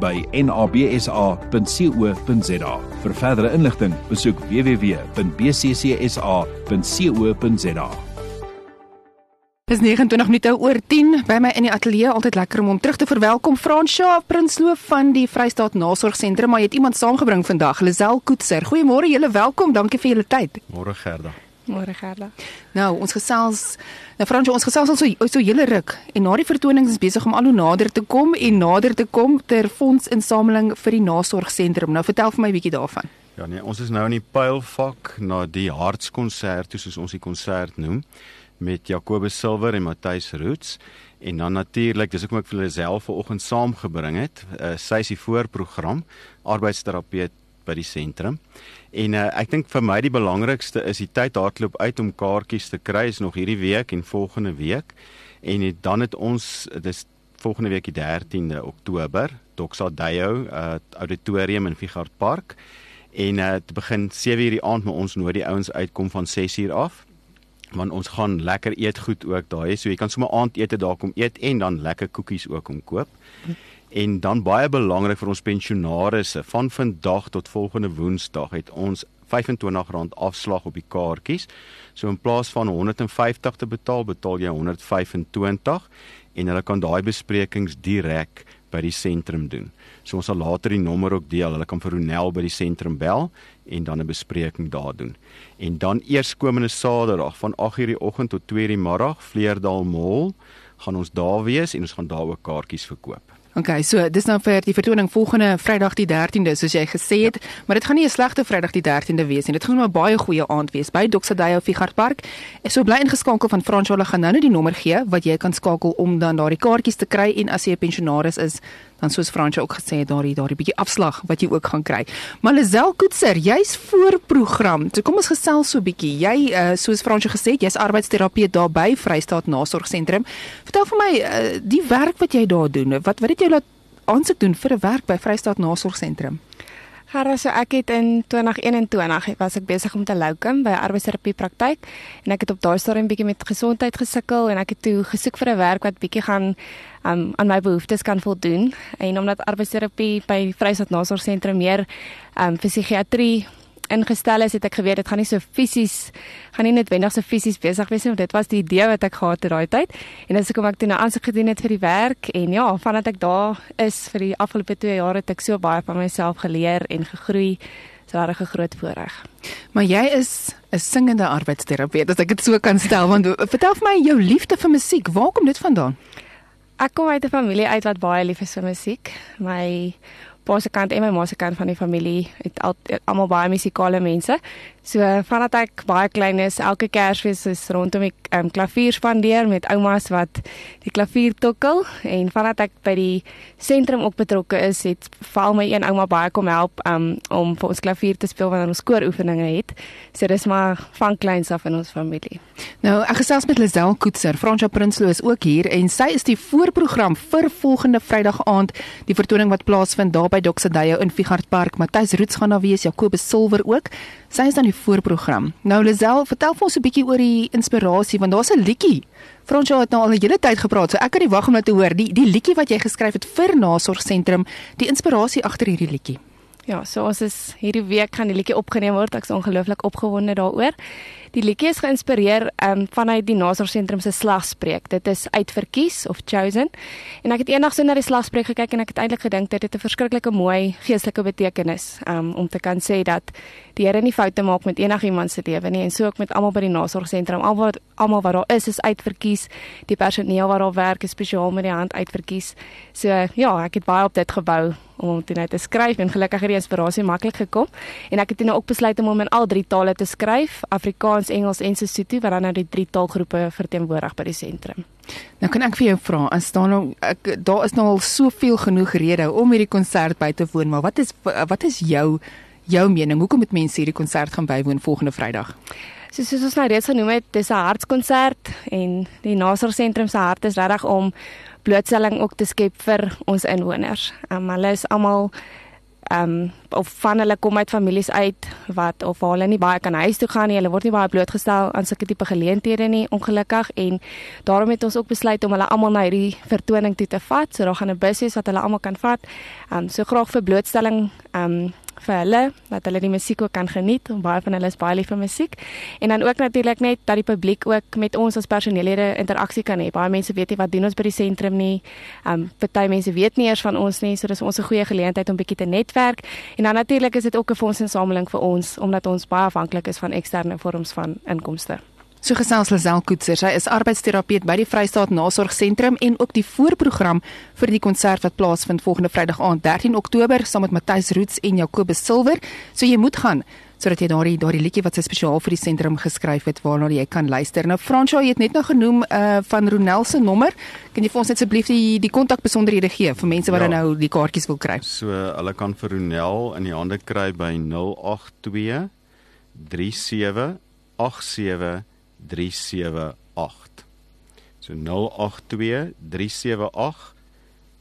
by nabsa.co.za. Vir verdere inligting, besoek www.bccsa.co.za. Dis 29 minute oor 10 by my in die ateljee. Altyd lekker om hom terug te verwelkom. Fransja Prinsloo van die Vrystaat Nasorgsentrum. Maar jy het iemand saamgebring vandag Lisel Koetser. Goeiemôre julle welkom. Dankie vir julle tyd. Môre Gerda Môre Gerda. Nou, ons gesels nou Fransjo, ons gesels al so so hele ruk en na die vertonings is besig om al hoe nader te kom en nader te kom ter fondsinsameling vir die nasorgsentrum. Nou vertel vir my 'n bietjie daarvan. Ja nee, ons is nou in die pylfak na die hartskonsert, soos ons die konsert noem, met Jacobus Silver en Matthys Roots en dan natuurlik, dis hoekom ek vir hulle self vanoggend saamgebring het. Uh, sy is die voorprogram arbeidsterapeut by die sentrum. En uh, ek dink vir my die belangrikste is die tyd hardloop uit om kaartjies te kry is nog hierdie week en volgende week. En het, dan het ons dis volgende week die 13de Oktober, Doxa Dayo uh, auditorium in Figart Park. En uh, dit begin 7:00 die aand, maar ons nooi die ouens uitkom van 6:00 af. Want ons gaan lekker eet goed ook daai, so jy kan sommer aandete daar kom eet en dan lekker koekies ook om koop. En dan baie belangrik vir ons pensionaarisse, van vandag tot volgende Woensdag het ons R25 afslag op die kaartjies. So in plaas van 150 te betaal, betaal jy 125 en hulle kan daai besprekings direk by die sentrum doen. So ons sal later die nommer ook deel. Hulle kan vir Ronel by die sentrum bel en dan 'n bespreking daar doen. En dan eerskomende Saterdag van 8:00 die oggend tot 2:00 die middag, Vleerdal Mall, gaan ons daar wees en ons gaan daar ook kaartjies verkoop. Okay, so dis nou vir die vertoning volgende Vrydag die 13de soos jy gesê het, ja. maar dit gaan nie 'n slegte Vrydag die 13de wees nie. Dit gaan 'n baie goeie aand wees by Doxadeyo Figart Park. Ek sou bly ingeskakel van Frans Jola gaan nou net die nommer gee wat jy kan skakel om dan daardie kaartjies te kry en as jy 'n pensionaris is, dan soos Fransje ook gesê het daardie daardie bietjie afslag wat jy ook gaan kry. Maar Lazel Koetser, jy's voorprogram. So kom ons gesels so bietjie. Jy uh, soos Fransje gesê het, jy's arbeidsterapeut daar by Vrystaat Nasorgsentrum. Vertel vir my uh, die werk wat jy daar doen. Wat wat het jy laat aansoek doen vir 'n werk by Vrystaat Nasorgsentrum? Harra, so ek het in 2021 was ek besig om te locum by 'n arbeidsterapie praktyk en ek het op daai stadium bietjie met gesondheid gesukkel en ek het toe gesoek vir 'n werk wat bietjie gaan um, aan my behoeftes kan voldoen. En omdat arbeidsterapie by Vryheid Nasorgsentrum meer um, vir psigiatrie ingestel is, het ek geweet dit gaan nie so fisies gaan nie netwendig so fisies besig wees nie, want dit was die idee wat ek gehad het daai tyd. En dis hoekom ek toe nou aansoek gedoen het vir die werk en ja, vandat ek daar is vir die afgelope 2 jaar het ek so baie van myself geleer en gegroei. So daar 'n groot voorreg. Maar jy is 'n singende arbeidsterapeut, as ek dit so kan stel, want vertel vir my jou liefde vir musiek. Waar kom dit vandaan? Ek kom uit 'n familie uit wat baie lief is vir musiek. My pa se kant en my ma se kant van die familie het almal baie musikale mense. So vandat ek baie klein is, elke Kersfees is rondom die um, klavier spandeer met oumas wat die klavier tokkel en vandat ek by die sentrum ook betrokke is, het val my een ouma baie kom help um, om vir ons klavier te speel wanneer ons kooroefeninge het. So dis maar van kleins af in ons familie. Nou, ek gesels met Lisel Koetser, Fransja Prinsloo is ook hier en sy is die voorprogram vir volgende Vrydag aand, die vertoning wat plaasvind daar by Doxadeyo in Figart Park. Matthys Roots gaan daar wees, Jacobus Silver ook. Sy is dan die voorprogram. Nou Lisel, vertel vir ons 'n bietjie oor die inspirasie want daar's 'n liedjie. Fransjo het nou al 'n hele tyd gepraat, so ek kan nie wag om dit te hoor. Die die liedjie wat jy geskryf het vir Nasorgsentrum, die inspirasie agter hierdie liedjie. Ja, so ons is hierdie week gaan die liedjie opgeneem word. Ek's ongelooflik opgewonde daaroor. Die liedjie is geïnspireer um, vanuit die Nasorgsentrum se slagspreuk. Dit is uitverkies of chosen. En ek het eendag so na die slagspreuk gekyk en ek het eintlik gedink dit het 'n verskriklike mooi geestelike betekenis um, om te kan sê dat die Here nie foute maak met enigiemand se lewe nie en so ook met almal by die Nasorgsentrum. Almal almal wat daar is is uitverkies. Die personeel wat daar werk is spesiaal met die hand uitverkies. So ja, ek het baie op dit gebou om hom toe nou te skryf en gelukkig het die inspirasie maklik gekom en ek het nou ook besluit om hom in al drie tale te skryf, Afrikaans, Engels en Sesotho wat dan nou die drie taalgroepe verteenwoordig by die sentrum. Nou kan ek vir jou vra, as staan nou ek daar is nou al soveel genoeg redes om hierdie konsert by te woon, maar wat is wat is jou jou mening? Hoekom moet mense hierdie konsert gaan bywoon volgende Vrydag? So soos ons nou reeds genoem het, dis 'n hartskonsert en die Nasor sentrum se hart is regtig om blootstelling ook te skep vir ons inwoners. Um, hulle is almal ehm um, of van hulle kom uit families uit wat of hulle nie baie kan huis toe gaan nie. Hulle word nie baie blootgestel aan sulke tipe geleenthede nie, ongelukkig en daarom het ons ook besluit om hulle almal na hierdie vertoning toe te vat. So daar gaan 'n bus wees wat hulle almal kan vat. Ehm um, so graag vir blootstelling ehm um, vir hulle dat hulle die musiek ook kan geniet. Baie van hulle is baie lief vir musiek. En dan ook natuurlik net dat die publiek ook met ons as personeellede interaksie kan hê. Baie mense weet nie wat doen ons by die sentrum nie. Ehm um, party mense weet nie eers van ons nie. So dis ons 'n goeie geleentheid om bietjie te netwerk. En dan natuurlik is dit ook 'n fondsinsameling vir ons omdat ons baie afhanklik is van eksterne vorms van inkomste. So gesels Lazel Koetser, sy is arbeidsterapeut by die Vrystaat Nasorgsentrum en ook die voorprogram vir die konsert wat plaasvind volgende Vrydag aand 13 Oktober saam met Matthys Roots en Jacobus Silwer. So jy moet gaan sodat jy daardie daardie liedjie wat sy spesiaal vir die sentrum geskryf het waarna jy kan luister. Nou Fransjo, jy het net nou genoem uh van Ronel se nommer. Kan jy vir ons asseblief die die kontakbesonderhede gee vir mense wat ja. nou die kaartjies wil kry? So hulle kan vir Ronel in die hande kry by 082 37 87 378. So 082 378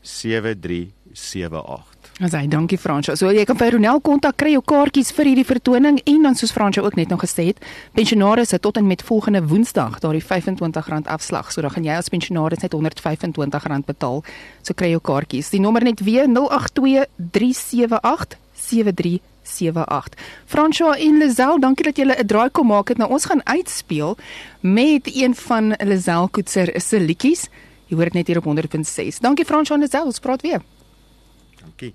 7378. Asai, dankie Fransjo. So jy kan by Ronel kontak kry jou kaartjies vir hierdie vertoning en dan soos Fransjo ook net nog gesê het, pensionaars het tot en met volgende Woensdag daardie R25 afslag. So dan gaan jy as pensionaris net R125 betaal. So kry jou kaartjies. Die nommer net weer 082 378 7378. 78. François en Lazel, dankie dat julle 'n draai kom maak het. Nou ons gaan uitspeel met een van Lazel Koetser se liedjies. Jy hoor dit net hier op 100.6. Dankie François en Lazel, ons praat weer. Dankie.